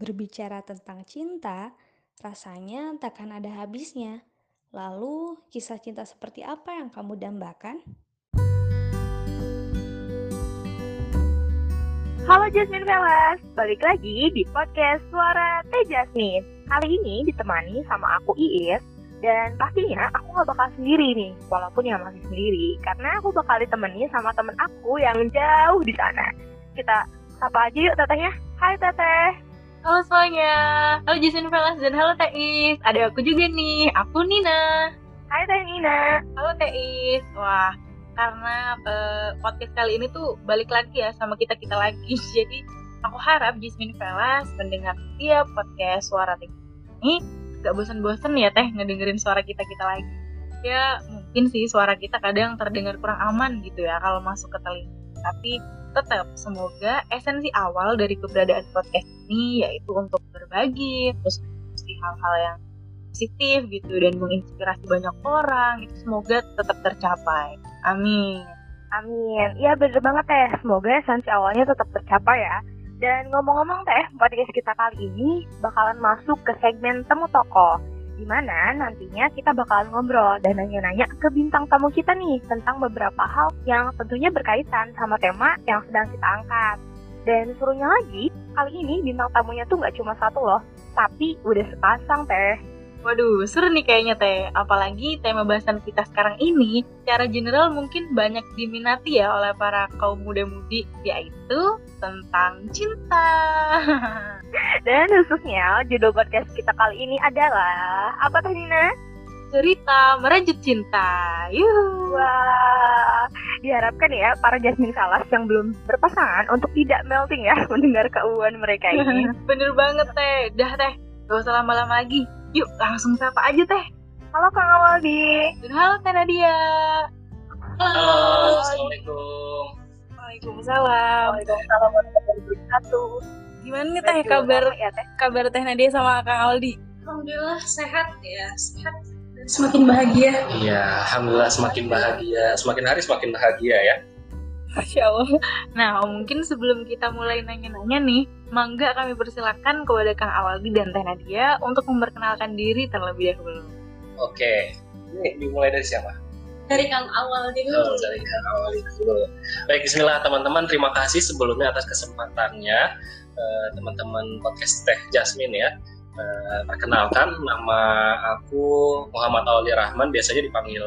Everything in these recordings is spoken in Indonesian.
Berbicara tentang cinta, rasanya takkan ada habisnya. Lalu, kisah cinta seperti apa yang kamu dambakan? Halo Jasmine Velas, balik lagi di podcast Suara Teh Jasmine. Kali ini ditemani sama aku Iis, dan pastinya aku gak bakal sendiri nih, walaupun ya masih sendiri, karena aku bakal ditemani sama temen aku yang jauh di sana. Kita sapa aja yuk tetehnya. Hai teteh. Halo semuanya, halo Jason Velas dan halo Teis. Ada aku juga nih, aku Nina. Hai Teh Nina. Halo Teis. Wah, karena uh, podcast kali ini tuh balik lagi ya sama kita kita lagi. Jadi aku harap Jasmine Velas mendengar setiap podcast suara teh ini gak bosan-bosan ya teh ngedengerin suara kita kita lagi. Ya mungkin sih suara kita kadang terdengar kurang aman gitu ya kalau masuk ke telinga. Tapi tetap semoga esensi awal dari keberadaan podcast ini yaitu untuk berbagi, terus hal-hal yang positif gitu dan menginspirasi banyak orang itu semoga tetap tercapai. Amin. Amin. Iya bener banget teh. Semoga esensi awalnya tetap tercapai ya. Dan ngomong-ngomong teh, podcast kita kali ini bakalan masuk ke segmen temu toko. Di mana nantinya kita bakalan ngobrol dan nanya-nanya ke bintang tamu kita nih tentang beberapa hal yang tentunya berkaitan sama tema yang sedang kita angkat. Dan suruhnya lagi, kali ini bintang tamunya tuh nggak cuma satu loh, tapi udah sepasang teh. Waduh, seru nih kayaknya teh. Apalagi tema bahasan kita sekarang ini, secara general mungkin banyak diminati ya oleh para kaum muda-mudi, yaitu tentang cinta. Dan khususnya judul podcast kita kali ini adalah apa teh Nina? Cerita merajut cinta. Yuh. Wah, diharapkan ya para Jasmine Salas yang belum berpasangan untuk tidak melting ya mendengar keuangan mereka ini. Bener banget teh. Dah teh, gak usah lama-lama lagi Yuk langsung sapa aja teh. Halo Kang Awaldi. Dan halo Teh Nadia. Halo. Assalamualaikum. Waalaikumsalam. Waalaikumsalam warahmatullahi wabarakatuh. Gimana nih teh kabar ya teh? Kabar Teh Nadia sama Kang Aldi? Alhamdulillah sehat ya, sehat dan semakin bahagia. Iya, alhamdulillah semakin bahagia. Semakin hari semakin bahagia ya. Masya Allah. Nah, mungkin sebelum kita mulai nanya-nanya nih, mangga kami persilakan kepada Kang Awaldi dan Teh Nadia untuk memperkenalkan diri terlebih dahulu. Oke, ini dimulai dari siapa? Dari Kang Awaldi dulu. Oh, dari Kang Awaldi dulu. Baik, Bismillah teman-teman. Terima kasih sebelumnya atas kesempatannya uh, teman-teman podcast Teh Jasmine ya. Uh, perkenalkan nama aku Muhammad Awaldi Rahman biasanya dipanggil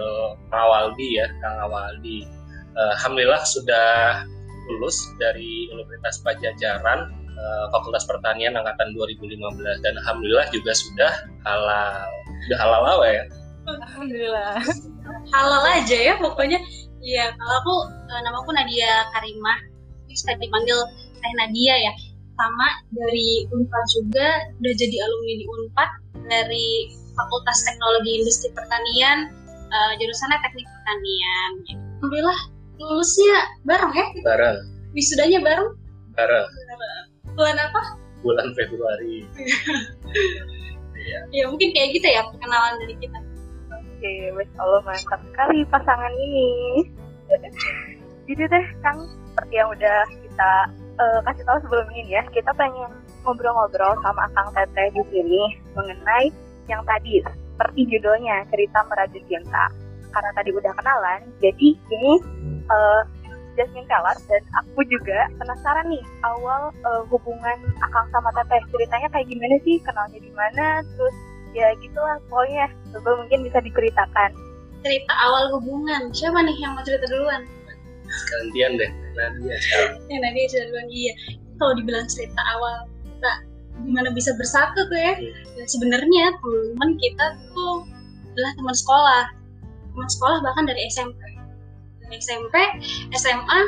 Kang Awaldi ya Kang Awaldi Alhamdulillah sudah lulus dari Universitas Pajajaran Fakultas Pertanian angkatan 2015 dan alhamdulillah juga sudah halal. Sudah halal apa ya? Alhamdulillah. Halal aja ya pokoknya. Iya, kalau aku uh, namaku Nadia Karimah. Bisa dipanggil Teh Nadia ya. Sama dari Unpad juga udah jadi alumni di Unpad dari Fakultas Teknologi Industri Pertanian uh, jurusannya Teknik Pertanian. Alhamdulillah lulusnya bareng ya? Bareng. Wisudanya bareng? Bareng. Bulan apa? Bulan Februari. Iya. Ya mungkin kayak gitu ya perkenalan dari kita. Oke, Masya Allah mantap sekali pasangan ini. Jadi deh, Kang, seperti yang udah kita uh, kasih tahu sebelum ini ya, kita pengen ngobrol-ngobrol sama Kang Teteh di sini mengenai yang tadi seperti judulnya cerita merajut cinta. Karena tadi udah kenalan, jadi ini uh, Jasmine Kelar dan aku juga penasaran nih awal uh, hubungan Akang sama Teteh ceritanya kayak gimana sih kenalnya di mana terus ya gitulah pokoknya. Coba mungkin bisa diceritakan. Cerita awal hubungan. Siapa nih yang mau cerita duluan? Gantian deh Nadia sekarang. Ya Nadia cerita duluan. Iya. Kalau dibilang cerita awal kita gimana bisa bersatu tuh ya? Hmm. dan sebenarnya teman kita tuh adalah teman sekolah. Teman sekolah bahkan dari SMP SMP, SMA,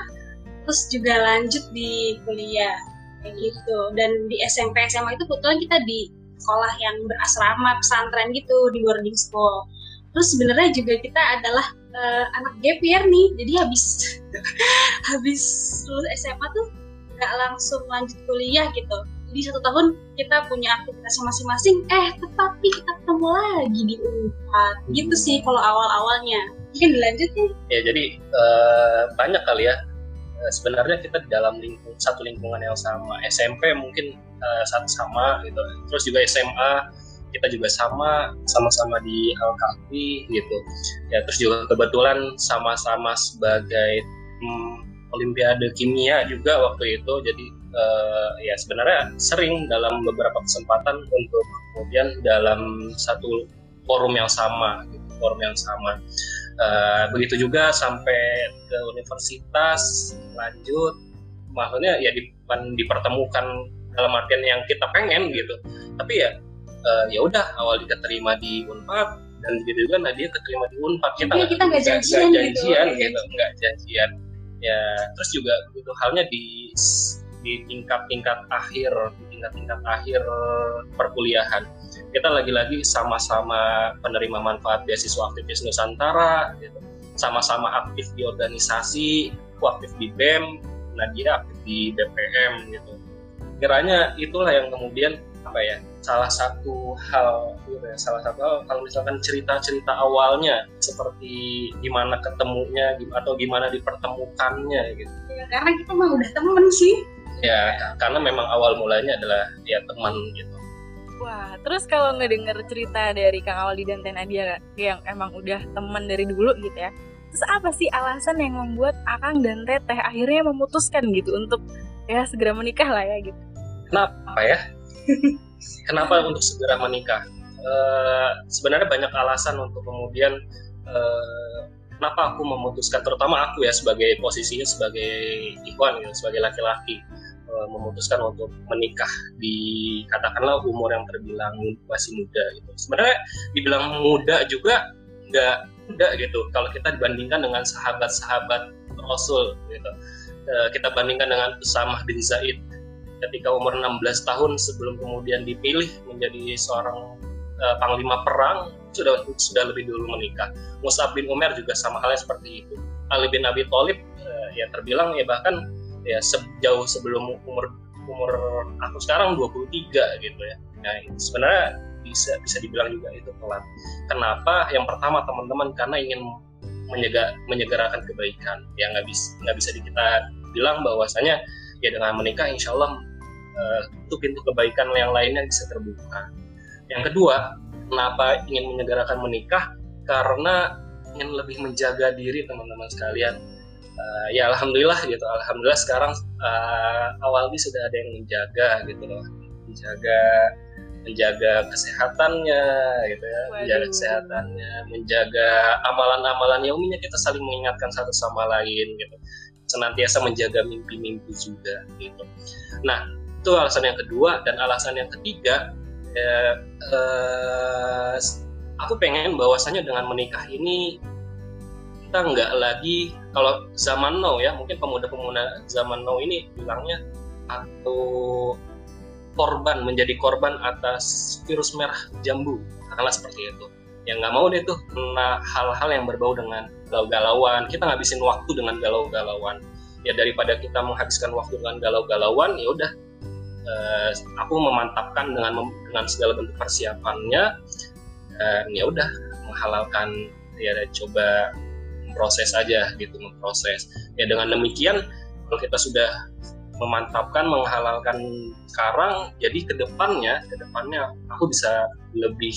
terus juga lanjut di kuliah. Kayak gitu. Dan di SMP SMA itu kebetulan kita di sekolah yang berasrama pesantren gitu di boarding school. Terus sebenarnya juga kita adalah uh, anak gap nih, jadi habis habis lulus SMA tuh nggak langsung lanjut kuliah gitu. Jadi satu tahun kita punya aktivitas masing-masing, eh tetapi kita ketemu lagi di Unpad. Gitu sih kalau awal-awalnya mungkin dilanjutin ya jadi uh, banyak kali ya uh, sebenarnya kita di dalam lingkung satu lingkungan yang sama SMP mungkin uh, sama gitu. Terus juga SMA kita juga sama sama-sama di Al Kahfi gitu. Ya terus juga kebetulan sama-sama sebagai hmm, Olimpiade Kimia juga waktu itu. Jadi uh, ya sebenarnya sering dalam beberapa kesempatan untuk kemudian dalam satu forum yang sama gitu, forum yang sama. Uh, begitu juga sampai ke universitas lanjut. Maksudnya ya dipertemukan dalam artian yang kita pengen gitu. Tapi ya uh, ya udah awal diterima di Unpad dan gitu juga Nadia keterima di Unpad. Kita nggak kita nggak janjian, janjian gitu, gitu nggak janjian. Ya terus juga begitu halnya di di tingkat-tingkat akhir di tingkat-tingkat akhir perkuliahan. Kita lagi-lagi sama-sama penerima manfaat beasiswa aktivis Nusantara gitu. Sama-sama aktif di organisasi aku aktif di BEM Nadia aktif di BPM gitu kiranya itulah yang kemudian apa ya salah satu hal gitu ya, salah satu hal. Kalau misalkan cerita-cerita awalnya seperti gimana ketemunya atau gimana dipertemukannya gitu. Ya, karena kita mah udah temen sih. Ya karena memang awal mulanya adalah ya teman gitu. Wah, terus kalau ngedenger cerita dari Kang Awaldi dan Teh Nadia yang emang udah teman dari dulu gitu ya, terus apa sih alasan yang membuat Akang dan Teteh akhirnya memutuskan gitu untuk ya segera menikah lah ya gitu? Kenapa ya? Kenapa untuk segera menikah? Uh, sebenarnya banyak alasan untuk kemudian uh, kenapa aku memutuskan, terutama aku ya sebagai posisinya sebagai ikhwan gitu, sebagai laki-laki uh, memutuskan untuk menikah di katakanlah umur yang terbilang masih muda gitu. Sebenarnya dibilang muda juga nggak muda gitu kalau kita dibandingkan dengan sahabat-sahabat Rasul gitu. Uh, kita bandingkan dengan Usamah bin Zaid ketika umur 16 tahun sebelum kemudian dipilih menjadi seorang uh, panglima perang sudah sudah lebih dulu menikah. Mus'ab bin Umar juga sama halnya seperti itu. Ali bin Abi Thalib uh, ya terbilang ya bahkan ya sejauh sebelum umur umur aku sekarang 23 gitu ya. Nah, sebenarnya bisa bisa dibilang juga itu telat. Kenapa? Yang pertama teman-teman karena ingin menyega, menyegerakan kebaikan. Yang nggak bisa nggak bisa kita bilang bahwasanya ya dengan menikah insya Allah uh, pintu kebaikan yang lainnya bisa terbuka. Yang kedua, kenapa ingin menyegerakan menikah? Karena ingin lebih menjaga diri teman-teman sekalian. Uh, ya alhamdulillah gitu, alhamdulillah sekarang uh, awalnya sudah ada yang menjaga gitu loh, menjaga menjaga kesehatannya gitu ya, Waduh. menjaga kesehatannya, menjaga amalan-amalannya umumnya kita saling mengingatkan satu sama lain gitu senantiasa menjaga mimpi-mimpi juga gitu. Nah itu alasan yang kedua dan alasan yang ketiga eh, eh, aku pengen bahwasannya dengan menikah ini kita nggak lagi kalau zaman now ya mungkin pemuda-pemuda zaman now ini bilangnya atau korban menjadi korban atas virus merah jambu. Karena seperti itu. Yang nggak mau deh tuh kena hal-hal yang berbau dengan galau-galauan. Kita ngabisin waktu dengan galau-galauan. Ya daripada kita menghabiskan waktu dengan galau-galauan ya udah eh, aku memantapkan dengan dengan segala bentuk persiapannya dan ya udah menghalalkan ya coba memproses aja gitu memproses. Ya dengan demikian kalau kita sudah memantapkan menghalalkan sekarang jadi ke depannya ke depannya aku bisa lebih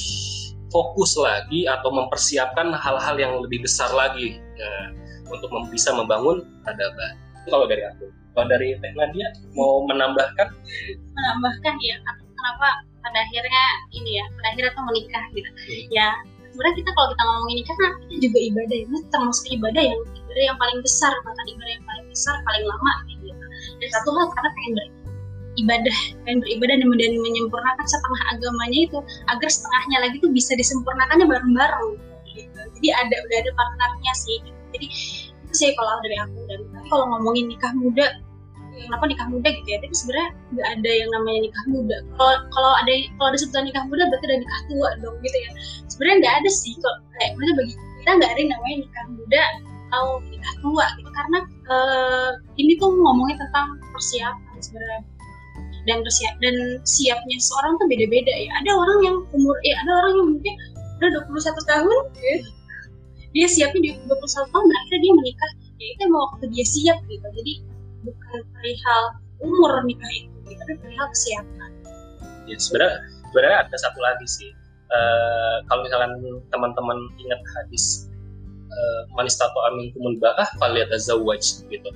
fokus lagi atau mempersiapkan hal-hal yang lebih besar lagi ya, untuk bisa membangun peradaban. Itu kalau dari aku. Kalau dari Teh Nadia mau menambahkan? Menambahkan ya, kenapa pada akhirnya ini ya, pada akhirnya tuh menikah gitu. Hmm. Ya, sebenarnya kita kalau kita ngomongin nikah kan kita juga ibadah ya, itu termasuk ibadah yang ibadah yang paling besar, bahkan ibadah yang paling besar, paling lama gitu. Dan satu hal karena pengen beribadah ibadah dan beribadah dan, dan menyempurnakan setengah agamanya itu agar setengahnya lagi tuh bisa disempurnakannya bareng-bareng. Gitu. jadi ada udah ada partnernya sih. Jadi itu sih kalau dari aku. Dan kalau ngomongin nikah muda kenapa nikah muda gitu ya tapi sebenarnya nggak ada yang namanya nikah muda. Kalau kalau ada kalau ada sebutan nikah muda berarti ada nikah tua dong gitu ya. Sebenarnya nggak ada sih kok. Kayak bagi kita nggak ada yang namanya nikah muda atau nikah tua gitu. Karena uh, ini tuh ngomongnya tentang persiapan sebenarnya. Dan bersiap dan siapnya seorang tuh beda-beda ya. Ada orang yang umur ya ada orang yang mungkin udah 21 tahun dia siapnya di 21 tahun akhirnya dia menikah. Ya itu emang waktu dia siap gitu. Jadi bukan perihal umur nikah itu tapi perihal kesiapan. Ya sebenarnya sebenarnya ada satu lagi sih. Uh, kalau misalkan teman-teman ingat hadis uh, manistato amin kumun ba'ah faliyatazawwaj gitu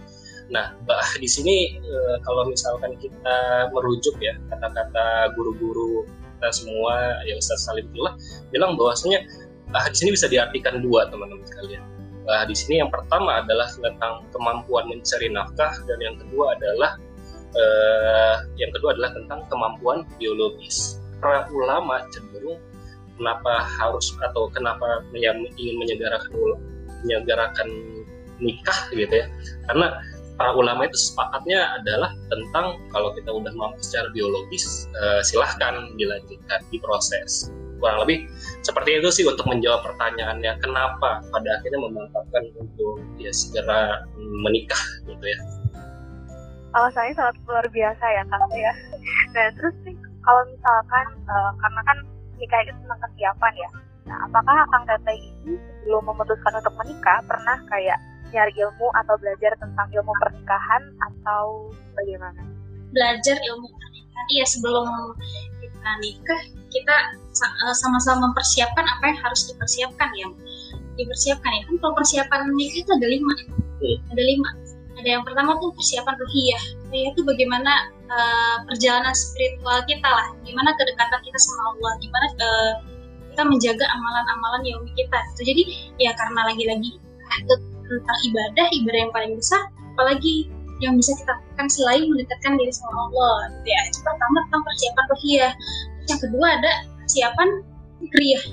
nah ba'ah di sini uh, kalau misalkan kita merujuk ya kata-kata guru-guru kita semua ya Ustaz Salim Billah bilang bahwasanya uh, di sini bisa diartikan dua teman-teman sekalian Nah, di sini yang pertama adalah tentang kemampuan mencari nafkah dan yang kedua adalah uh, yang kedua adalah tentang kemampuan biologis. Para ulama cenderung kenapa harus atau kenapa yang ingin menyegarakan menyegarakan nikah gitu ya. Karena para ulama itu sepakatnya adalah tentang kalau kita udah mampu secara biologis uh, silahkan dilanjutkan diproses. Kurang lebih seperti itu sih untuk menjawab pertanyaannya kenapa pada akhirnya memantapkan untuk ya segera menikah gitu ya. Alasannya sangat luar biasa ya kak ya. Nah terus sih kalau misalkan uh, karena kan nikah itu tentang kesiapan ya. Nah apakah kang teteh ini sebelum memutuskan untuk menikah pernah kayak nyari ilmu atau belajar tentang ilmu pernikahan atau bagaimana? Belajar ilmu pernikahan. Iya sebelum kita nikah kita eh, sama-sama mempersiapkan apa yang harus dipersiapkan ya dipersiapkan ya. Kan kalau persiapan nikah itu ada lima hmm. ada lima ada yang pertama tuh persiapan ruhiyah. Itu bagaimana uh, perjalanan spiritual kita lah. Gimana kedekatan kita sama Allah. Gimana uh, kita menjaga amalan-amalan yang kita gitu. jadi ya karena lagi-lagi tentang ibadah ibadah yang paling besar apalagi yang bisa kita lakukan selain mendekatkan diri sama Allah gitu ya. Itu pertama tentang persiapan ruhiyah. Yang kedua ada persiapan fikriyah.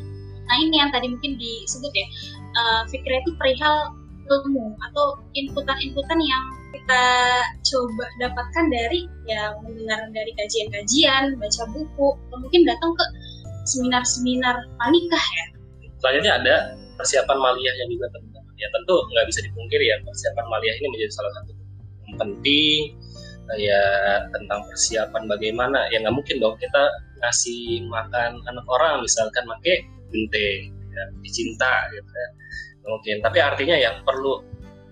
Nah ini yang tadi mungkin disebut ya. Uh, fikriyah itu perihal ilmu atau inputan-inputan yang kita coba dapatkan dari ya mendengar dari kajian-kajian, baca buku, atau mungkin datang ke seminar-seminar panikah ya. Selanjutnya ada persiapan maliyah yang juga penting. Ya tentu nggak bisa dipungkiri ya persiapan maliyah ini menjadi salah satu yang penting ya tentang persiapan bagaimana ya nggak mungkin dong kita ngasih makan anak orang misalkan pakai bente ya, dicinta gitu ya mungkin. Tapi artinya yang perlu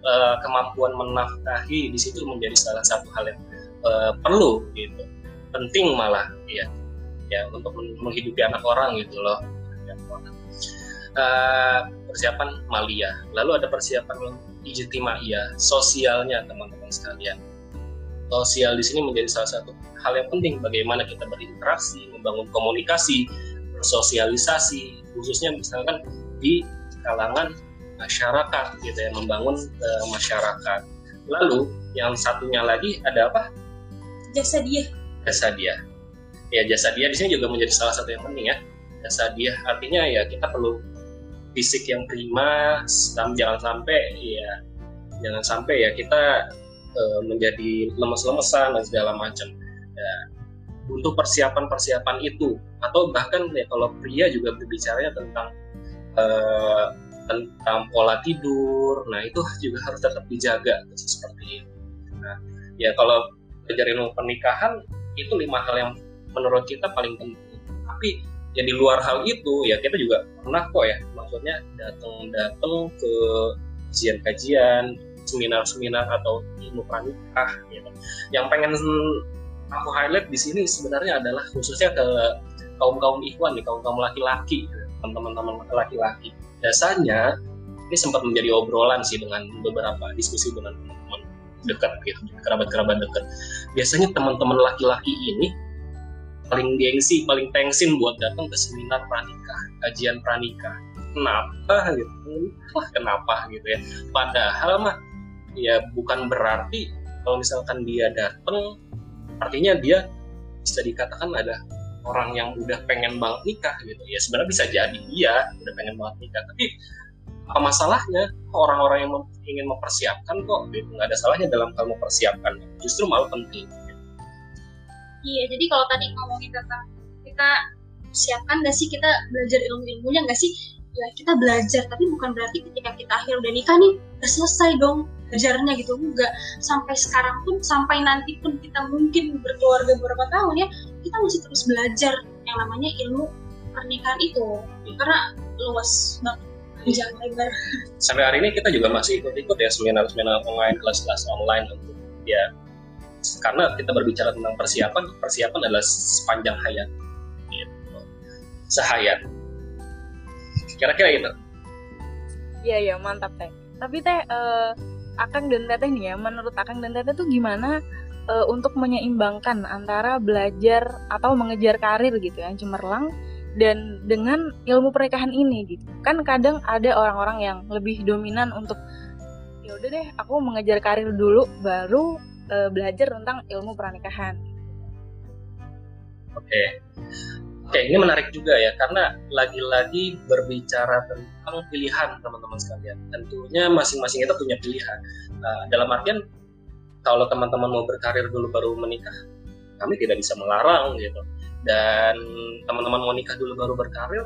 uh, kemampuan menafkahi di situ menjadi salah satu hal yang uh, perlu gitu. Penting malah ya ya untuk menghidupi anak orang gitu loh. Uh, persiapan malia lalu ada persiapan ijtimaiyah sosialnya teman-teman sekalian. Sosial di sini menjadi salah satu hal yang penting. Bagaimana kita berinteraksi membangun komunikasi bersosialisasi khususnya misalkan di kalangan masyarakat gitu ya membangun uh, masyarakat. Lalu yang satunya lagi ada apa? Jasa dia jasa dia ya jasa dia di sini juga menjadi salah satu yang penting ya. Jasa dia artinya ya kita perlu fisik yang prima jangan sampai ya jangan sampai ya kita uh, menjadi lemes-lemesan dan segala macam. Ya untuk persiapan-persiapan itu. Atau bahkan ya kalau pria juga berbicara tentang uh, tentang pola tidur. Nah itu juga harus tetap dijaga seperti itu. Nah ya kalau belajar ilmu pernikahan itu lima hal yang menurut kita paling penting. Tapi yang di luar hal itu ya kita juga pernah kok ya maksudnya datang-datang ke kajian-kajian seminar-seminar atau ilmu pranikah gitu. yang pengen aku highlight di sini sebenarnya adalah khususnya ke kaum kaum ikhwan nih kaum kaum laki-laki teman-teman laki-laki biasanya ini sempat menjadi obrolan sih dengan beberapa diskusi dengan teman-teman dekat gitu kerabat-kerabat dekat. Biasanya teman-teman laki-laki ini paling gengsi paling tensin buat datang ke seminar pranikah kajian pranikah. Kenapa gitu? Wah kenapa gitu ya? Padahal mah ya bukan berarti kalau misalkan dia datang artinya dia bisa dikatakan ada orang yang udah pengen banget nikah gitu. Ya sebenarnya bisa jadi iya udah pengen banget nikah tapi apa masalahnya? Orang-orang yang ingin mempersiapkan kok gitu? Nggak ada salahnya dalam hal mempersiapkan. Justru malah penting. Iya jadi kalau tadi ngomongin tentang kita siapkan nggak sih? Kita belajar ilmu-ilmunya nggak sih? Ya kita belajar tapi bukan berarti ketika kita akhir udah nikah nih udah selesai dong belajarnya gitu enggak. Sampai sekarang pun sampai nanti pun kita mungkin berkeluarga beberapa tahun ya kita masih terus belajar yang namanya ilmu pernikahan itu. Karena luas banget panjang lebar. Sampai hari ini kita juga masih ikut-ikut ya seminar-seminar online kelas-kelas online untuk ya karena kita berbicara tentang persiapan persiapan adalah sepanjang hayat. Gitu. sehayat. Kira-kira gitu. Iya iya mantap teh. Tapi teh eh, Akang dan Teteh nih ya, menurut Akang dan Teteh tuh gimana eh, untuk menyeimbangkan antara belajar atau mengejar karir gitu yang cemerlang dan dengan ilmu pernikahan ini gitu. Kan kadang ada orang-orang yang lebih dominan untuk ya udah deh aku mengejar karir dulu baru eh, belajar tentang ilmu pernikahan. Oke. Oke, ini menarik juga ya karena lagi-lagi berbicara tentang pilihan teman-teman sekalian. Tentunya masing-masing kita punya pilihan. Nah, dalam artian kalau teman-teman mau berkarir dulu baru menikah, kami tidak bisa melarang gitu. Dan teman-teman mau nikah dulu baru berkarir,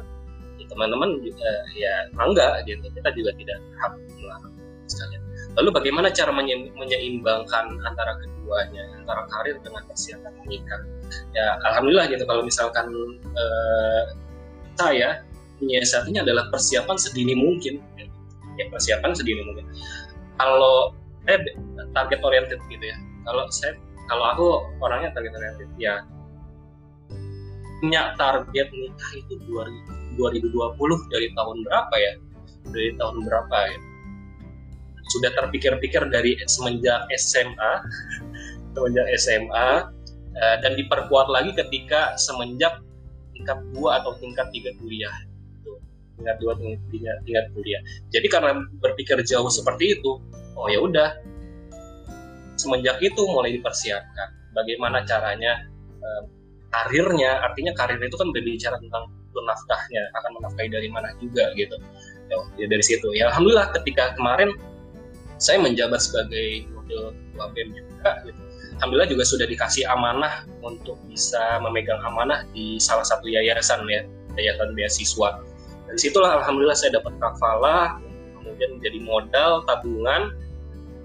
ya teman-teman juga ya enggak gitu. Kita juga tidak hak melarang sekalian. Lalu bagaimana cara menye- menyeimbangkan antara keduanya, antara karir dengan persiapan menikah? Ya alhamdulillah gitu. Kalau misalkan eh, saya menyiasatinya adalah persiapan sedini mungkin. Ya persiapan sedini mungkin. Kalau eh target oriented gitu ya. Kalau saya kalau aku orangnya target oriented ya. Punya target nikah itu 2000 2020 dari tahun berapa ya? Dari tahun berapa ya? Sudah terpikir-pikir dari semenjak SMA semenjak SMA Eh, dan diperkuat lagi ketika semenjak tingkat dua atau tingkat tiga kuliah. Tingkat dua tingkat, tingkat kuliah. Jadi karena berpikir jauh seperti itu oh ya udah. Semenjak itu mulai dipersiapkan. Bagaimana caranya eh, karirnya artinya karir itu kan berbicara tentang nafkahnya akan menafkahi dari mana juga gitu. Ya, ya dari situ. Ya alhamdulillah ketika kemarin saya menjabat sebagai wakil ketua juga gitu alhamdulillah juga sudah dikasih amanah untuk bisa memegang amanah di salah satu yayasan ya yayasan beasiswa. Dari situlah alhamdulillah saya dapat kafalah kemudian menjadi modal tabungan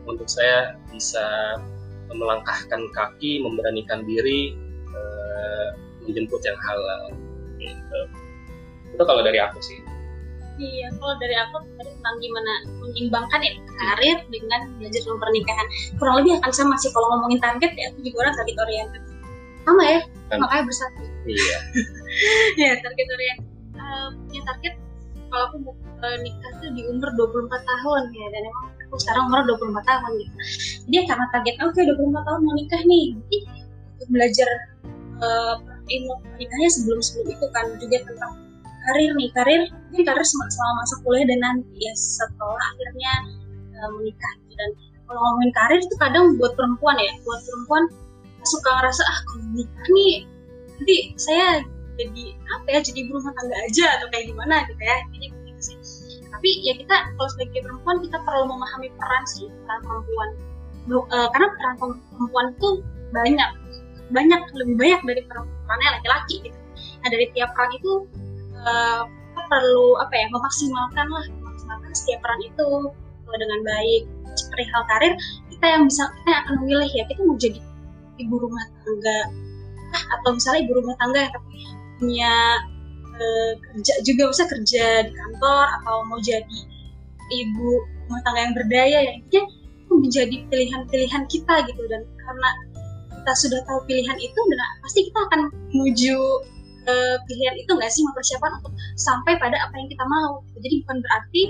untuk saya bisa melangkahkan kaki memberanikan diri eh, menjemput yang halal. Gitu. itu kalau dari aku sih Iya, kalau dari aku tadi tentang gimana menyeimbangkan ya karir dengan belajar dalam pernikahan. Kurang lebih akan sama sih kalau ngomongin target ya, aku juga orang target oriented. Sama ya, Kan. makanya bersatu. iya ya, target oriented. Eh, punya target kalau aku mau eh, nikah tuh di umur 24 tahun ya, dan emang aku sekarang umur 24 tahun gitu. Jadi ya karena target oke 24 tahun mau nikah nih, jadi belajar eh, ilmu pernikahannya sebelum-sebelum itu kan juga tentang karir nih. Karir mungkin karir selama masa kuliah dan nanti ya setelah akhirnya uh, menikah gitu. dan kalau ngomongin karir itu kadang buat perempuan ya buat perempuan suka ngerasa ah kalau nikah nih nanti saya jadi apa ya jadi ibu rumah tangga aja atau kayak gimana gitu ya jadi gitu sih. Tapi ya kita kalau sebagai perempuan kita perlu memahami peran sih peran perempuan. Uh, karena peran perempuan itu banyak banyak lebih banyak dari perannya laki-laki gitu. Nah dari tiap peran itu uh, kita perlu apa ya memaksimalkan lah memaksimalkan setiap peran itu. Dengan baik perihal karir kita yang bisa kita yang akan memilih ya. Kita mau jadi ibu rumah tangga atau misalnya ibu rumah tangga yang punya uh, kerja juga bisa kerja di kantor atau mau jadi ibu rumah tangga yang berdaya ya. Intinya itu menjadi pilihan-pilihan kita gitu. Dan karena kita sudah tahu pilihan itu dan pasti kita akan menuju uh, pilihan itu nggak sih mempersiapkan untuk sampai pada apa yang kita mau? Jadi bukan berarti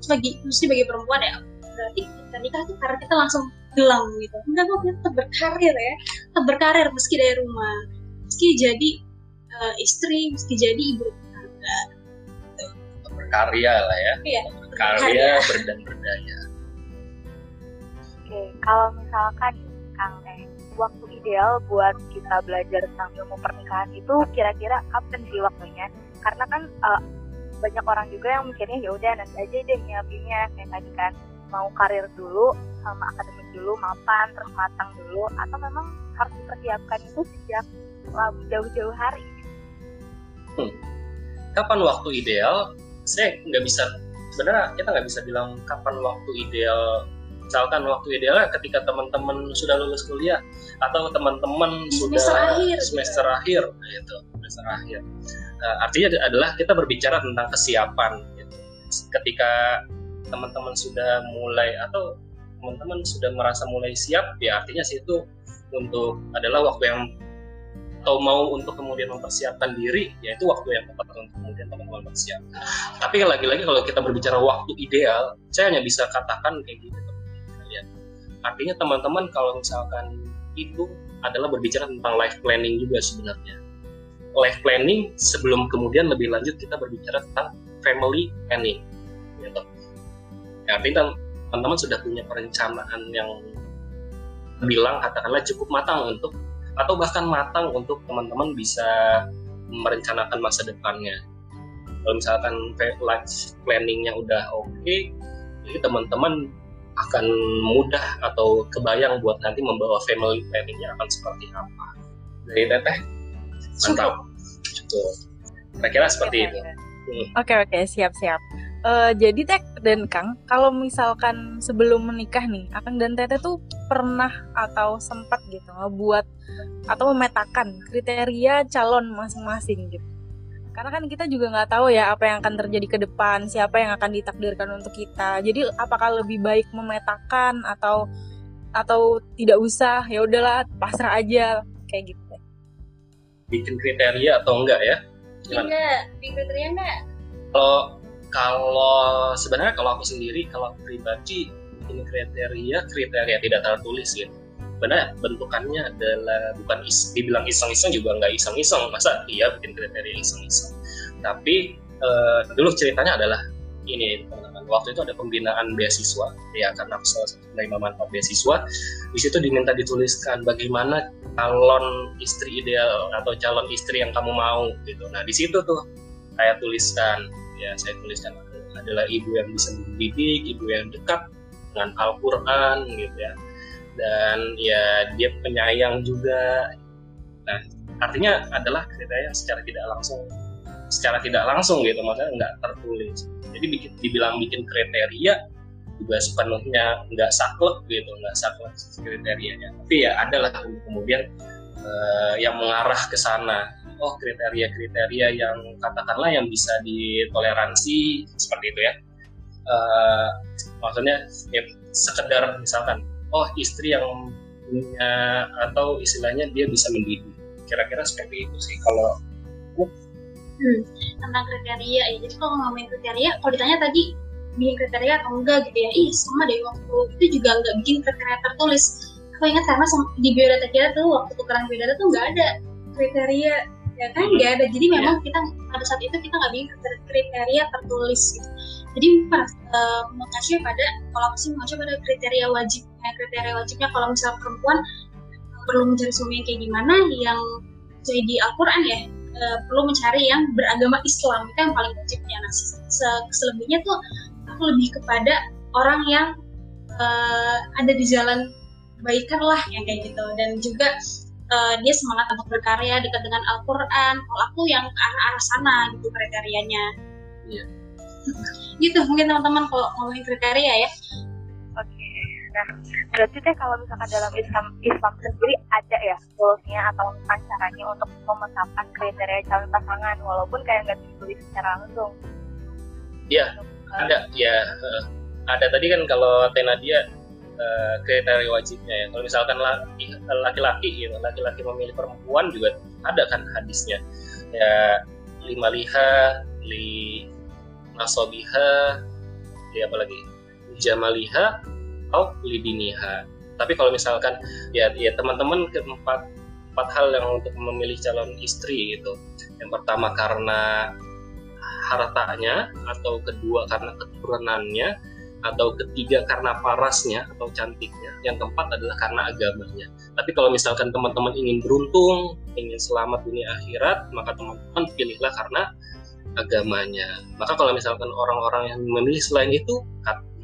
sebagai mesti bagi perempuan ya berarti kita nikah itu karena kita langsung gelang gitu. Enggak kok kita tetap berkarir ya. Tetap berkarir meski dari rumah meski jadi uh, istri meski jadi ibu rumah tangga berkarya lah ya. Iya, berkarya ber- dan berdaya. Oke, kalau misalkan Kang Teh, waktu ideal buat kita belajar tentang ilmu pernikahan itu kira-kira kapan sih waktunya? Karena kan eh, banyak orang juga yang mikirnya ya udah nanti aja deh nyiapinnya kayak tadi kan mau karir dulu sama akademik dulu mapan terus matang dulu atau memang harus dipersiapkan itu sejak eh, jauh-jauh hari? Kapan waktu ideal? Saya nggak bisa sebenarnya kita nggak bisa bilang kapan waktu ideal misalkan waktu idealnya ketika teman-teman sudah lulus kuliah atau teman-teman sudah Semester akhir. semester akhir gitu semester akhir Nah, artinya adalah kita berbicara tentang kesiapan gitu. ketika teman-teman sudah mulai atau teman-teman sudah merasa mulai siap ya artinya situ untuk adalah waktu yang atau mau untuk kemudian mempersiapkan diri, ya itu waktu yang tepat untuk kemudian teman-teman bersiap. Tapi lagi-lagi kalau kita berbicara waktu ideal, saya hanya bisa katakan kayak gitu. Artinya teman-teman kalau misalkan itu adalah berbicara tentang life planning juga sebenarnya. Life planning sebelum kemudian lebih lanjut kita berbicara tentang family planning. Gitu. Ya, artinya teman-teman sudah punya perencanaan yang bilang katakanlah cukup matang untuk atau bahkan matang untuk teman-teman bisa merencanakan masa depannya. Kalau misalkan life planningnya udah oke, okay, jadi teman-teman akan mudah atau kebayang buat nanti membawa family planningnya akan seperti apa. Dari teteh, mantap. Cukup. Kira-kira seperti itu. Hmm. Oke oke siap siap. Uh, jadi Teh dan Kang, kalau misalkan sebelum menikah nih, Akang dan Teteh tuh pernah atau sempat gitu ngebuat atau memetakan kriteria calon masing-masing gitu. Karena kan kita juga nggak tahu ya apa yang akan terjadi ke depan, siapa yang akan ditakdirkan untuk kita. Jadi apakah lebih baik memetakan atau atau tidak usah? Ya udahlah, pasrah aja kayak gitu. Bikin kriteria atau enggak ya? Enggak, bikin kriteria enggak? Kalau kalau sebenarnya kalau aku sendiri kalau pribadi ini kriteria kriteria tidak tertulis gitu benar bentukannya adalah bukan is, dibilang iseng-iseng juga nggak iseng-iseng. Masa iya bikin kriteria iseng-iseng? Tapi uh, dulu ceritanya adalah ini teman-teman. Waktu itu ada pembinaan beasiswa. Ya karena aku salah satu penerima beasiswa. Di situ diminta dituliskan bagaimana calon istri ideal atau calon istri yang kamu mau gitu. Nah di situ tuh saya tuliskan. Ya saya tuliskan adalah ibu yang bisa mendidik, ibu yang dekat dengan Al-Quran gitu ya dan ya dia penyayang juga. Nah artinya adalah kriteria secara tidak langsung. Secara tidak langsung gitu maksudnya nggak tertulis. Jadi bikin dibilang bikin kriteria juga sepenuhnya nggak saklek gitu nggak saklek kriterianya. Tapi ya adalah kemudian uh, yang mengarah ke sana. Oh kriteria-kriteria yang katakanlah yang bisa ditoleransi seperti itu ya. Uh, maksudnya ya, sekedar misalkan oh istri yang punya atau istilahnya dia bisa mendidik. Kira-kira seperti itu sih kalau hmm, tentang kriteria ya. Jadi kalau ngomongin kriteria kalau ditanya tadi bikin kriteria atau enggak gitu ya ih sama deh waktu itu juga nggak bikin kriteria tertulis. Aku ingat karena di biodata kita tuh waktu tukeran biodata tuh nggak ada kriteria ya kan? Nggak ada. Jadi iya. memang kita pada saat itu kita nggak bikin kriteria tertulis gitu. Jadi uh, mengacu pada kalau aku sih mengacu pada kriteria wajibnya kriteria wajibnya kalau misalnya perempuan perlu mencari suami yang kayak gimana yang jadi di Al-Quran ya uh, perlu mencari yang beragama Islam. Itu yang paling wajibnya. Nah selebihnya tuh aku lebih kepada orang yang uh, ada di jalan kebaikan lah yang kayak gitu. Dan juga uh, dia semangat untuk berkarya dekat dengan Al-Quran. Kalau aku yang ke arah-arah sana gitu kriterianya. Iya. Gitu mungkin teman-teman kalau ngomongin kriteria ya. Nah berarti teh kalau misalkan dalam Islam Islam sendiri ada ya goalsnya atau caranya untuk memetakan kriteria calon pasangan walaupun kayak nggak ditulis secara langsung iya ada ya ada tadi kan kalau Tenadia uh, kriteria wajibnya ya. Kalau misalkan laki-laki gitu, laki-laki memilih perempuan juga ada kan hadisnya. Ya lima liha, li nasobiha, li apa lagi? Jamaliha atau lidiniha. Tapi kalau misalkan ya ya teman-teman keempat empat hal yang untuk memilih calon istri gitu. Yang pertama karena hartanya atau kedua karena keturunannya atau ketiga karena parasnya atau cantiknya, yang keempat adalah karena agamanya. Tapi kalau misalkan teman-teman ingin beruntung, ingin selamat dunia akhirat, maka teman-teman pilihlah karena agamanya. Maka kalau misalkan orang-orang yang memilih selain itu,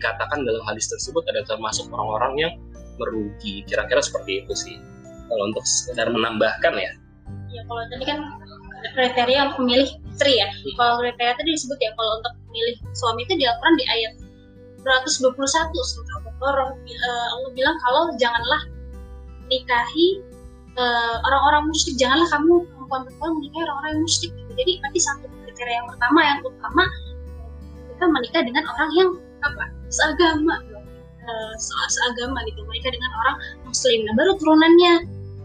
dikatakan dalam hadis tersebut ada termasuk orang-orang yang merugi. Kira-kira seperti itu sih. Kalau untuk sekedar menambahkan ya. Ya kalau tadi kan kriteria untuk memilih istri ya. Hmm. Kalau kriteria tadi disebut ya kalau untuk memilih suami itu di Al-Quran di ayat 221 surah Al-Baqarah uh, Allah bilang kalau janganlah nikahi uh, orang-orang musyrik janganlah kamu perempuan-perempuan menikahi orang-orang yang musyrik jadi nanti satu kriteria yang pertama yang utama kita menikah dengan orang yang apa? Seagama. Uh, seagama gitu. Menikah dengan orang muslim. Nah baru turunannya.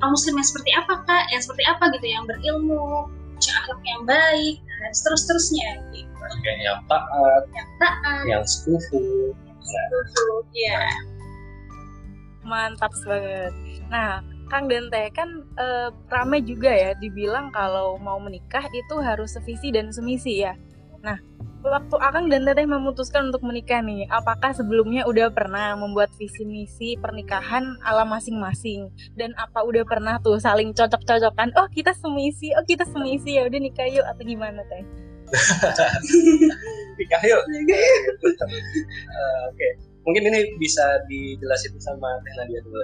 Kaum muslim yang seperti apa kak? Yang seperti apa gitu? Yang berilmu punya akhlak yang baik dan terus terusnya gitu. Oke, yang taat, yang taat. yang sekufu. gitu ya Mantap banget. Nah, Kang dan Teh kan eh, rame juga ya dibilang kalau mau menikah itu harus sevisi dan semisi ya. Nah, waktu Akang dan Teteh memutuskan untuk menikah nih, apakah sebelumnya udah pernah membuat visi misi pernikahan ala masing-masing? Dan apa udah pernah tuh saling cocok-cocokan? Oh kita semisi, oh kita semisi ya udah nikah yuk atau gimana Teh? Nikah yuk. Eh, Oke, mungkin ini bisa dijelasin sama Teh Nadia dulu.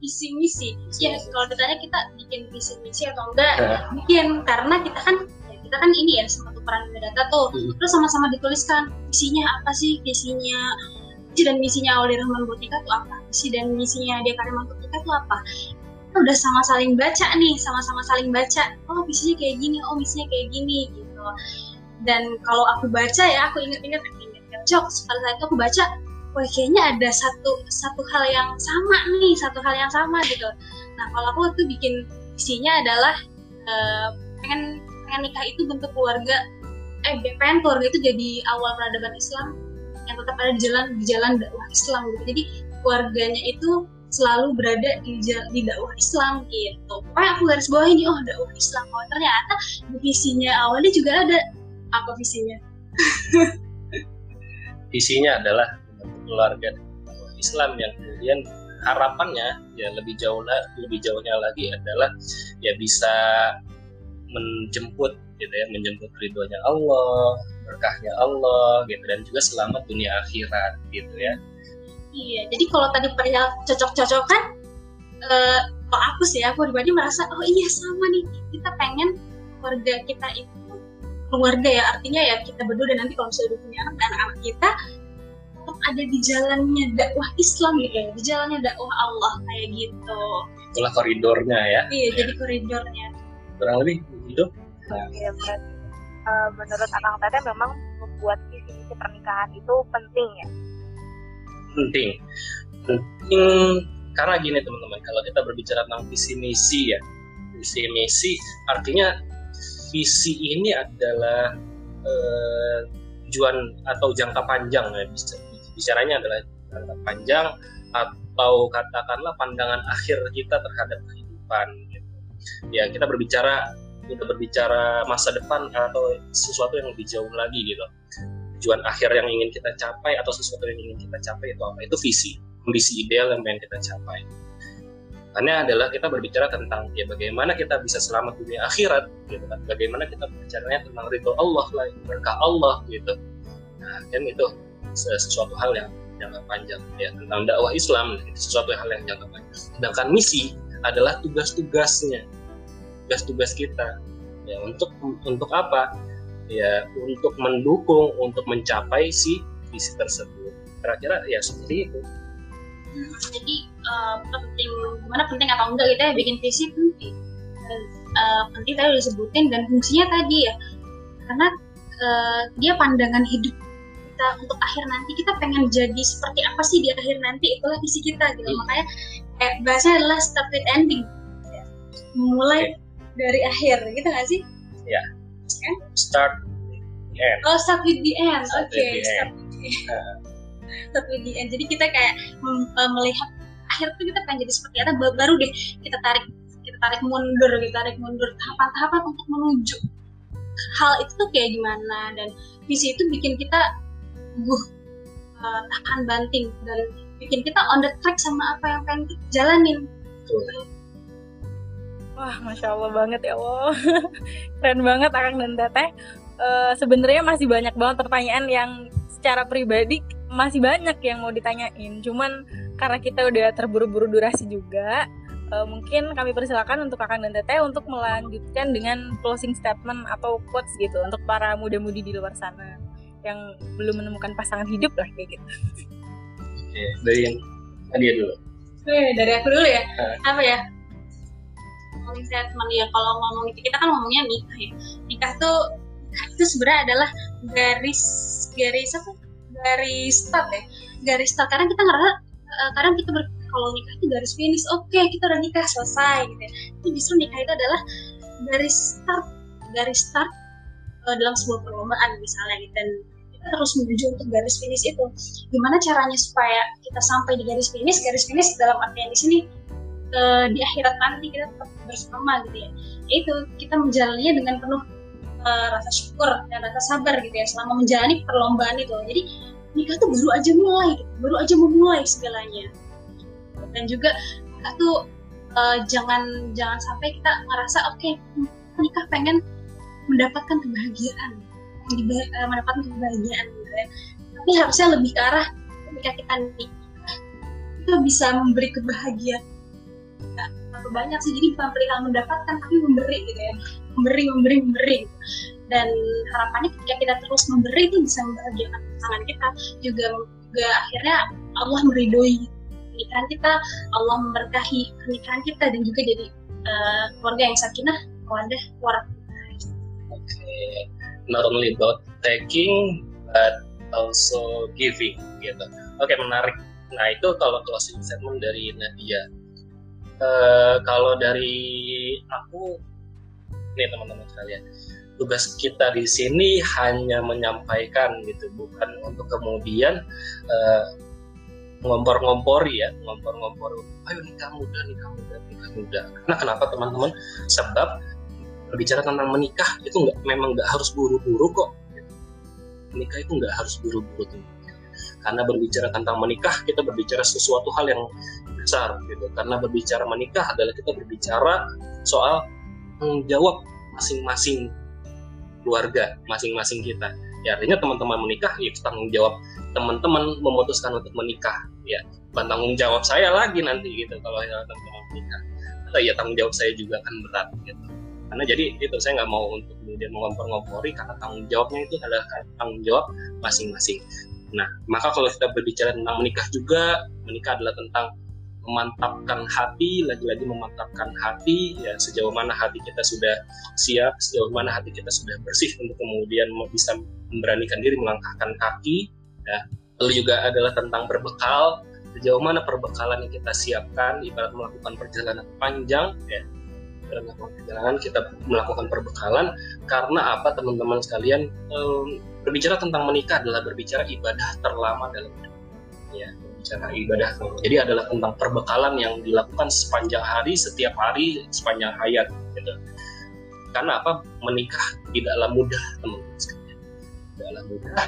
visi misi ya kalau ditanya kita bikin visi misi atau enggak Nah. bikin karena kita kan ya, kita kan ini ya sama tukeran data tuh. Hmm. terus sama-sama dituliskan visinya apa sih? Visinya visi dan misinya Auli Rahman Botika tuh apa? Visi dan misinya dia Kariman Botika tuh apa? Kita udah sama saling baca nih sama-sama saling baca. Oh visinya kayak gini oh misinya kayak gini gitu. Dan kalau aku baca ya aku inget-inget inget cok pada saat itu aku baca wah kayaknya ada satu satu hal yang sama nih satu hal yang sama gitu. Nah kalau aku tuh bikin visinya adalah eh, pengen pengen nikah itu bentuk keluarga eh pengen keluarga itu jadi awal peradaban Islam yang tetap ada di jalan di jalan dakwah Islam gitu jadi keluarganya itu selalu berada di ja- di dakwah Islam gitu. Pokoknya aku garis bawah ini oh dakwah Islam. Oh ternyata visinya awalnya juga ada apa visinya? Visinya adalah keluarga Islam yang kemudian harapannya ya lebih jauh lebih jauhnya lagi adalah ya bisa menjemput gitu ya menjemput ridhonya Allah berkahnya Allah gitu dan juga selamat dunia akhirat gitu ya Iya, jadi kalau tadi perihal cocok-cocokan, eh, kalau aku sih, aku pribadi merasa, oh iya sama nih, kita pengen keluarga kita itu keluarga ya, artinya ya kita berdua dan nanti kalau misalnya udah punya anak dan anak kita tetap ada di jalannya dakwah Islam gitu ya, di jalannya dakwah Allah kayak gitu. itulah koridornya ya Iya, jadi koridornya. kurang lebih hidup Ya, berarti eh, menurut Akang Teteh memang membuat visi misi pernikahan itu penting ya. penting penting karena gini teman-teman kalau kita berbicara tentang visi misi ya visi misi artinya visi ini adalah eh, tujuan atau jangka panjang ya bisa bicaranya adalah jangka panjang atau katakanlah pandangan akhir kita terhadap kehidupan gitu. ya kita berbicara kita berbicara masa depan atau sesuatu yang lebih jauh lagi gitu. Tujuan akhir yang ingin kita capai atau sesuatu yang ingin kita capai itu apa? Itu visi kondisi ideal yang pengen kita capai. Karena adalah kita berbicara tentang ya bagaimana kita bisa selamat dunia akhirat gitu kan. Bagaimana kita berbicaranya tentang ridho Allah lah berkah Allah gitu. Nah kan itu se- sesuatu hal yang jangka panjang ya tentang dakwah Islam itu sesuatu hal yang jangka panjang. Sedangkan misi adalah tugas-tugasnya tugas-tugas kita. Ya untuk untuk apa? Ya untuk mendukung untuk mencapai si visi tersebut. Kira-kira ya seperti itu. Jadi eh, penting gimana penting atau enggak gitu ya bikin visi penting. Eh, penting tadi disebutin dan fungsinya tadi ya. Karena eh, dia pandangan hidup kita untuk akhir nanti kita pengen jadi seperti apa sih di akhir nanti itulah visi kita gitu. Hmm. makanya kayak bahasanya adalah start with ending. Memulai dari akhir gitu gak sih? Start end. Oh start with the end. Oke the start with the end. Start with the end. Jadi kita kayak eh, melihat akhir tuh kita pengen jadi seperti apa ba- baru deh kita tarik kita tarik mundur kita tarik mundur tahapan-tahapan untuk menuju hal itu tuh kayak gimana. Dan visi itu bikin kita uh, uh, tahan banting dan bikin kita on the track sama apa yang pengen kita jalanin Wah, masya Allah banget ya Allah. Keren banget Akang dan Teteh. Eh, Sebenarnya masih banyak banget pertanyaan yang secara pribadi masih banyak yang mau ditanyain. Cuman karena kita udah terburu-buru durasi juga, eh, mungkin kami persilakan untuk Akang dan Teteh untuk melanjutkan dengan closing statement atau quotes gitu untuk para muda-mudi di luar sana yang belum menemukan pasangan hidup lah kayak gitu. Oke, dari yang Nadia dulu Weh, dari aku dulu ya Eh. apa ya closing statement ya kalau ngomong itu kita kan ngomongnya nikah ya. Nikah tuh itu sebenarnya adalah garis garis apa? Garis start ya. Garis start karena kita ngerasa eh, kadang kita ber- kalau nikah itu garis finish oke kita udah nikah selesai gitu ya. Tapi justru nikah itu adalah garis start garis start uh, dalam sebuah perlombaan misalnya gitu. Dan kita terus menuju untuk garis finish itu. Gimana caranya supaya kita sampai di garis finish? Garis finish dalam artian di sini uh, di akhirat nanti kita tetap bersama gitu ya. Itu kita menjalannya dengan penuh uh, rasa syukur dan rasa sabar gitu ya selama menjalani perlombaan itu. Jadi nikah tuh baru aja mulai gitu. baru aja memulai segalanya. Dan juga nikah tuh uh, jangan jangan sampai kita ngerasa oke okay, nikah pengen mendapatkan kebahagiaan uh, mendapatkan kebahagiaan gitu ya. Tapi harusnya lebih ke arah ketika kita nikah kita bisa memberi kebahagiaan banyak sih. Jadi bukan perihal mendapatkan tapi memberi gitu ya. Memberi memberi memberi. Dan harapannya ketika kita terus memberi itu bisa membahagiakan pasangan kita. Juga juga akhirnya Allah meridoi pernikahan kita Allah memberkahi pernikahan kita dan juga jadi uh, keluarga yang sakinah keluarga oke. Okay. not only about taking but also giving gitu. Oke okay, menarik. Nah itu kalau closing statement dari Nadia uh, kalau dari aku nih teman-teman sekalian tugas kita di sini hanya menyampaikan gitu bukan untuk kemudian uh, ngompor-ngompori ya ngompor-ngompor ayo nikah muda nikah muda nikah muda karena kenapa teman-teman? Sebab berbicara tentang menikah itu nggak memang nggak harus buru-buru kok. Menikah itu nggak harus buru-buru karena berbicara tentang menikah kita berbicara sesuatu hal yang besar gitu. Karena berbicara menikah adalah kita berbicara soal tanggung jawab masing-masing keluarga masing-masing kita. Ya artinya teman-teman menikah ya tanggung jawab teman-teman memutuskan untuk menikah ya. Bukan tanggung jawab saya lagi nanti gitu kalau teman-teman menikah. Atau ya tanggung jawab saya juga kan berat gitu. Karena jadi itu saya nggak mau untuk kemudian mengompor-ngompori karena tanggung jawabnya itu adalah tanggung jawab masing-masing. Nah maka kalau kita berbicara tentang menikah juga menikah adalah tentang memantapkan hati, lagi-lagi memantapkan hati, ya sejauh mana hati kita sudah siap, sejauh mana hati kita sudah bersih untuk kemudian bisa memberanikan diri melangkahkan kaki, ya. Lalu juga adalah tentang berbekal, sejauh mana perbekalan yang kita siapkan, ibarat melakukan perjalanan panjang, ya. Melakukan perjalanan kita melakukan perbekalan karena apa teman-teman sekalian? Um, berbicara tentang menikah adalah berbicara ibadah terlama dalam hidup ya cara ibadah. Jadi adalah tentang perbekalan yang dilakukan sepanjang hari, setiap hari, sepanjang hayat. Gitu. Karena apa? Menikah tidaklah mudah, teman-teman. Tidaklah mudah,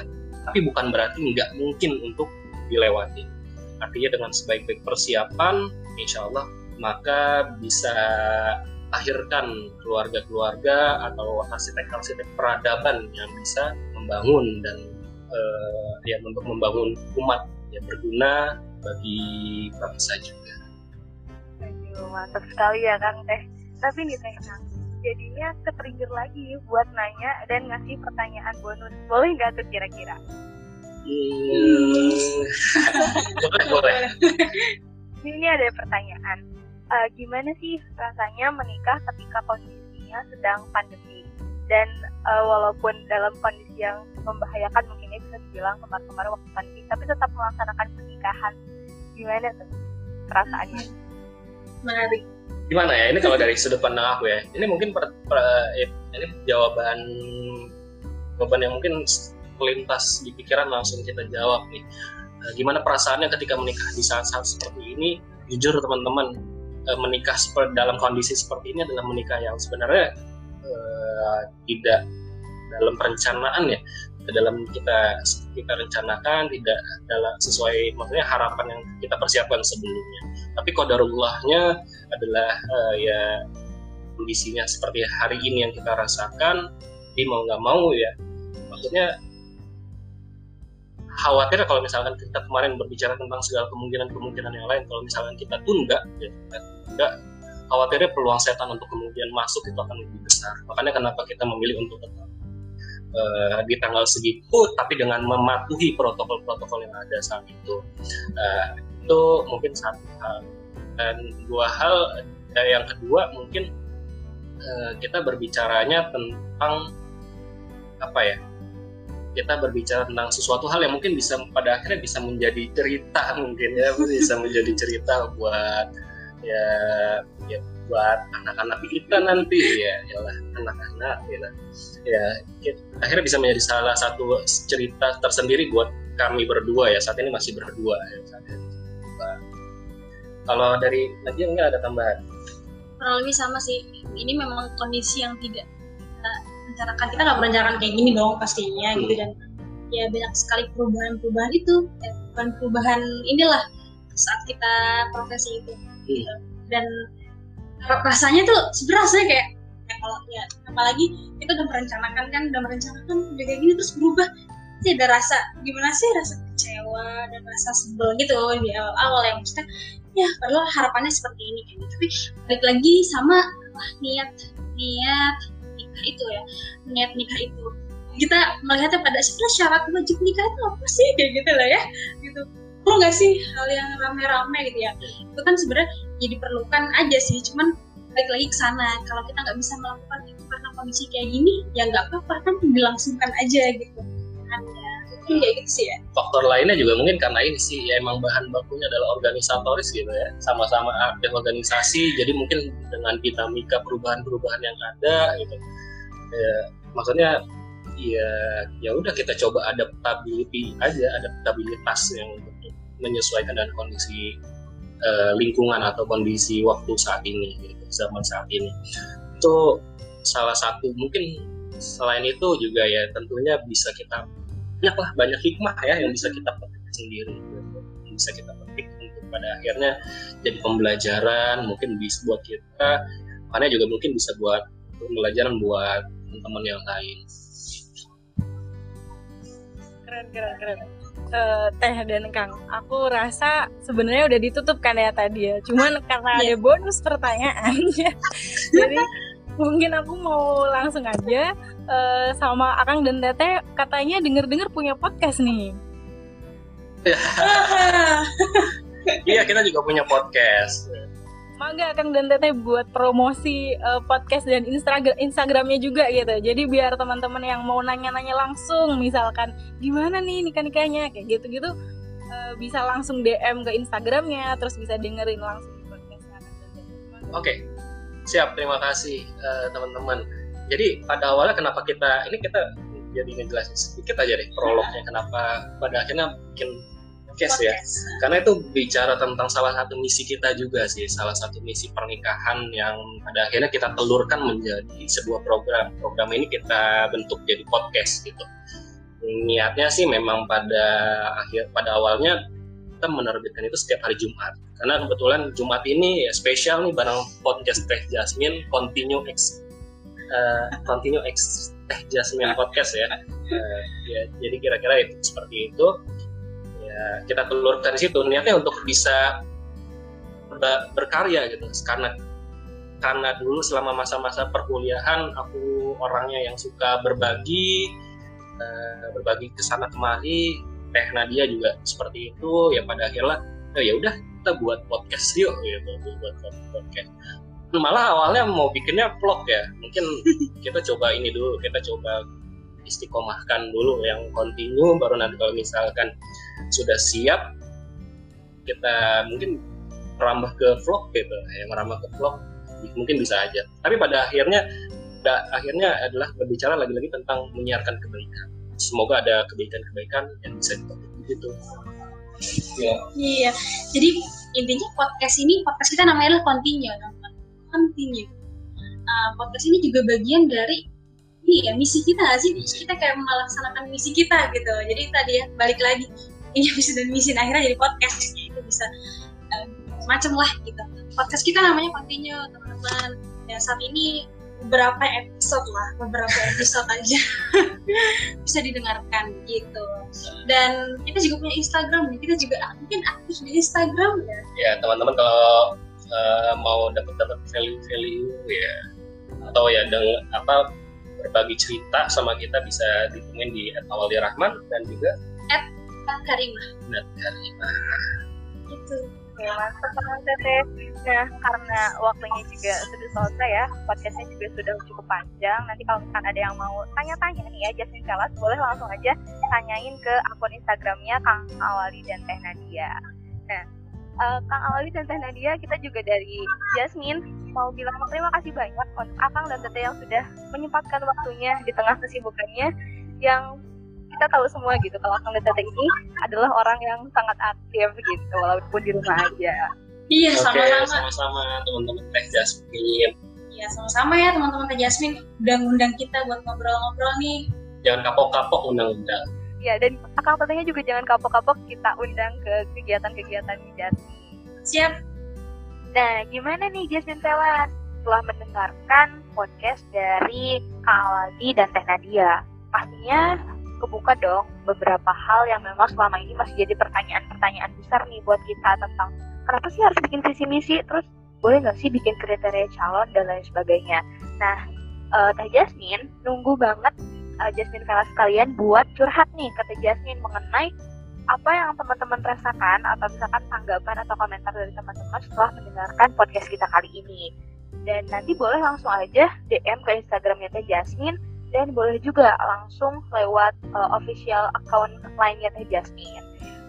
tapi bukan berarti nggak mungkin untuk dilewati. Artinya dengan sebaik-baik persiapan, insya Allah maka bisa lahirkan keluarga-keluarga atau arsitek-arsitek peradaban yang bisa membangun dan uh, ya untuk membangun umat ya berguna bagi bangsa juga. Aduh, mantap sekali ya Kang Teh. Tapi nih Teh Kang, jadinya ketrigger lagi buat nanya dan ngasih pertanyaan bonus. Boleh nggak tuh kira-kira? Hmm, boleh, boleh. Ini ada pertanyaan. Uh, gimana sih rasanya menikah ketika kondisinya sedang pandemi? Dan uh, walaupun dalam kondisi yang membahayakan mungkin bisa dibilang kemarin-kemarin waktu pandemi tapi tetap melaksanakan pernikahan. Gimana tuh perasaannya? Menarik. Gimana ya? Ini kalau dari sudut pandang aku ya ini mungkin per, per, ya, ini jawaban jawaban yang mungkin melintas di pikiran langsung kita jawab nih. Nah, gimana perasaannya ketika menikah di saat-saat seperti ini? Jujur teman-teman eh, menikah dalam kondisi seperti ini adalah menikah yang sebenarnya uh, tidak dalam perencanaan ya dalam kita kita rencanakan tidak dalam sesuai maksudnya harapan yang kita persiapkan sebelumnya. Tapi kodarullahnya adalah uh, ya kondisinya seperti hari ini yang kita rasakan jadi mau nggak mau ya maksudnya khawatir kalau misalkan kita kemarin berbicara tentang segala kemungkinan-kemungkinan yang lain kalau misalkan kita tunda ya kita tunda khawatirnya peluang setan untuk kemudian masuk itu akan lebih besar. Makanya kenapa kita memilih untuk tetap uh, di tanggal segitu tapi dengan mematuhi protokol-protokol yang ada saat itu uh, itu mungkin satu hal. Dan dua hal uh, yang kedua mungkin uh, kita berbicaranya tentang apa ya kita berbicara tentang sesuatu hal yang mungkin bisa pada akhirnya bisa menjadi cerita mungkin ya bisa menjadi cerita buat ya buat anak-anak kita nanti. Ya yalah anak-anak gitu ya kita, akhirnya bisa menjadi salah satu cerita tersendiri buat kami berdua ya. Saat ini masih berdua ya saat ini. kalau dari Nadia mungkin ada tambahan? Kurang lebih sama sih. Ini memang kondisi yang tidak kita rencanakan kita nggak merencanakan kayak gini dong pastinya gitu. Dan ya banyak sekali perubahan-perubahan itu ya, perubahan-perubahan inilah saat kita profesi itu. Gitu. dan rasanya tuh rasanya kayak ya kalau ya apalagi kita udah merencanakan kan udah merencanakan udah kayak gini terus berubah. Sih ada rasa gimana sih rasa kecewa dan rasa sebel gitu di awal-awal yang maksudnya ya padahal harapannya seperti ini kan tapi balik lagi sama wah, niat niat nikah itu ya. Niat nikah itu kita melihatnya pada sebenarnya syarat wajib nikah itu apa sih? Kayak gitu lah ya gitu. Perlu nggak sih hal yang rame-rame gitu ya? Itu kan sebenarnya ya diperlukan aja sih. Cuman balik lagi ke sana. Kalau kita nggak bisa melakukan itu karena kondisi kayak gini ya nggak apa-apa kan dilangsungkan aja gitu. Ya gitu sih ya. Faktor lainnya juga mungkin karena ini sih ya emang bahan bakunya adalah organisatoris gitu ya. Sama-sama aktif organisasi jadi mungkin dengan dinamika perubahan-perubahan yang ada gitu. Ya maksudnya ya ya udah kita coba adaptability aja adaptabilitas yang menyesuaikan dengan kondisi eh, lingkungan atau kondisi waktu saat ini gitu, zaman saat ini itu salah satu mungkin selain itu juga ya tentunya bisa kita banyak lah banyak hikmah ya yang bisa kita petik sendiri gitu. bisa kita petik untuk pada akhirnya jadi pembelajaran mungkin bisa buat kita makanya juga mungkin bisa buat pembelajaran buat teman-teman yang lain keren keren keren Eh, teh dan Kang. Aku rasa sebenarnya udah ditutup kan ya tadi ya. Cuman karena ada bonus pertanyaan ya jadi mungkin aku mau langsung aja eh, sama Akang dan Teteh katanya denger-denger punya podcast nih. Iya kita juga punya podcast Mangga Kang dan Teteh buat promosi eh, podcast dan Instagram Instagramnya juga gitu. Jadi biar teman-teman yang mau nanya-nanya langsung, misalkan gimana nih nikah-nikahnya kayak gitu-gitu, eh, bisa langsung DM ke Instagramnya, terus bisa dengerin langsung podcastnya? Oke, siap. Terima kasih eh, teman-teman. Jadi pada awalnya kenapa kita ini kita jadi ngejelasin sedikit aja deh prolognya kenapa pada akhirnya bikin podcast ya. Karena itu bicara tentang salah satu misi kita juga sih, salah satu misi pernikahan yang pada akhirnya kita telurkan menjadi sebuah program. Program ini kita bentuk jadi podcast gitu. Niatnya sih memang pada akhir pada awalnya kita menerbitkan itu setiap hari Jumat. Karena kebetulan Jumat ini ya spesial nih bareng podcast Teh Jasmine Continue X eh, Continue X Teh Jasmine podcast ya. Eh, ya jadi kira-kira itu seperti itu ya kita telurkan di situ. Niatnya untuk bisa ber- berkarya gitu karena karena dulu selama masa-masa perkuliahan aku orangnya yang suka berbagi eh, berbagi ke sana kemari. Teh Nadia juga seperti itu. Ya pada akhirnya oh, ya udah kita buat podcast yuk gitu. Buat podcast. Malah awalnya mau bikinnya vlog ya. Mungkin kita coba ini dulu kita coba istiqomahkan dulu yang continue baru nanti kalau misalkan sudah siap kita mungkin merambah ke vlog gitu ya merambah ke vlog mungkin bisa aja. Tapi pada akhirnya pada akhirnya adalah berbicara lagi-lagi tentang menyiarkan kebaikan. Semoga ada kebaikan-kebaikan yang bisa dipetik gitu ya Iya, jadi intinya podcast ini podcast kita namanya adalah continue, namanya continue. Uh, podcast ini juga bagian dari ini ya misi kita nggak sih? Kita kayak melaksanakan misi kita gitu. Jadi tadi ya balik lagi ini misi dan misi nah, akhirnya jadi podcast itu bisa uh, macam lah gitu. Podcast kita namanya continue teman-teman. Ya saat ini beberapa episode lah, beberapa episode aja bisa didengarkan gitu. Dan kita juga punya Instagram, kita juga mungkin aktif di Instagram ya. ya teman-teman kalau eh, mau dapat dapat value value ya atau ya dengan apa berbagi cerita sama kita bisa ditemuin di Awali Rahman dan juga Karimah Nat Karimah gitu. Oke, mantap banget Teteh. Nah, karena waktunya juga sudah selesai ya, podcastnya juga sudah cukup panjang. Nanti kalau misalkan ada yang mau tanya-tanya nih ya, Jasmine Velas, boleh langsung aja tanyain ke akun Instagramnya Kang Awali dan Teh Nadia. Nah, uh, Kang Awali dan Teh Nadia, kita juga dari Jasmine mau bilang terima kasih banyak untuk Akang dan Teteh yang sudah menyempatkan waktunya di tengah kesibukannya yang kita tahu semua gitu kalau Akang dan Teteh ini adalah orang yang sangat aktif gitu walaupun di rumah aja. Iya, Oke, sama-sama. sama-sama teman-teman Teh Jasmine. Iya, sama-sama ya teman-teman Teh Jasmine udah ngundang kita buat ngobrol-ngobrol nih. Jangan kapok-kapok undang-undang. Ya, dan Akang Tetehnya juga jangan kapok-kapok kita undang ke kegiatan-kegiatan di Jasmine. Siap. Nah, gimana nih Jasmine Telas setelah mendengarkan podcast dari Kang Awadi dan Teh Nadia? Pastinya kebuka dong beberapa hal yang memang selama ini masih jadi pertanyaan-pertanyaan besar nih buat kita tentang kenapa sih harus bikin visi misi, terus boleh nggak sih bikin kriteria calon dan lain sebagainya. Nah, eh, Teh Jasmine nunggu banget eh, Jasmine Velas kalian buat curhat nih ke Teh Jasmine mengenai apa yang teman-teman rasakan atau misalkan tanggapan atau komentar dari teman-teman setelah mendengarkan podcast kita kali ini. Dan nanti boleh langsung aja DM ke Instagramnya Teh Jasmine dan boleh juga langsung lewat uh, official account lainnya Teh Jasmine.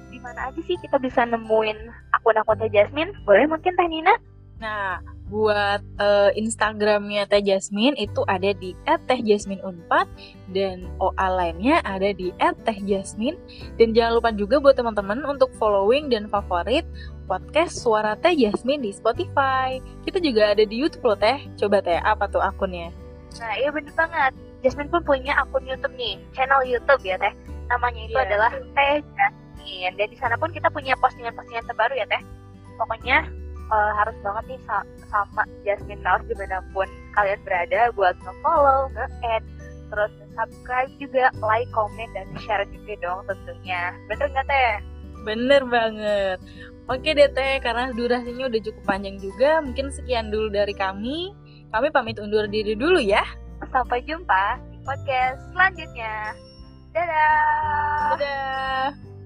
Di mana aja sih kita bisa nemuin akun-akun Teh Jasmine? Boleh mungkin Teh Nina? Nah, buat eh, Instagramnya Teh Jasmine itu ada di @tehjasmineunpad dan OA lainnya ada di @tehjasmine dan jangan lupa juga buat teman-teman untuk following dan favorit podcast Suara Teh Jasmine di Spotify. Kita juga ada di YouTube loh Teh. Coba Teh, apa tuh akunnya? Nah, iya bener banget. Jasmine pun punya akun YouTube nih, channel YouTube ya Teh. Namanya itu Iya. adalah Teh Jasmine. Dan di sana pun kita punya postingan-postingan terbaru ya Teh. Pokoknya eh, harus banget nih sa- sama Jasmine Kaos di mana pun kalian berada buat nge-follow, nge-add, terus subscribe juga, like, komen, dan share juga dong tentunya. Bener nggak Teh? Bener banget. Oke deh Teh, karena durasinya udah cukup panjang juga, mungkin sekian dulu dari kami. Kami pamit undur diri dulu ya. Sampai jumpa di podcast selanjutnya. Dadah! Dadah!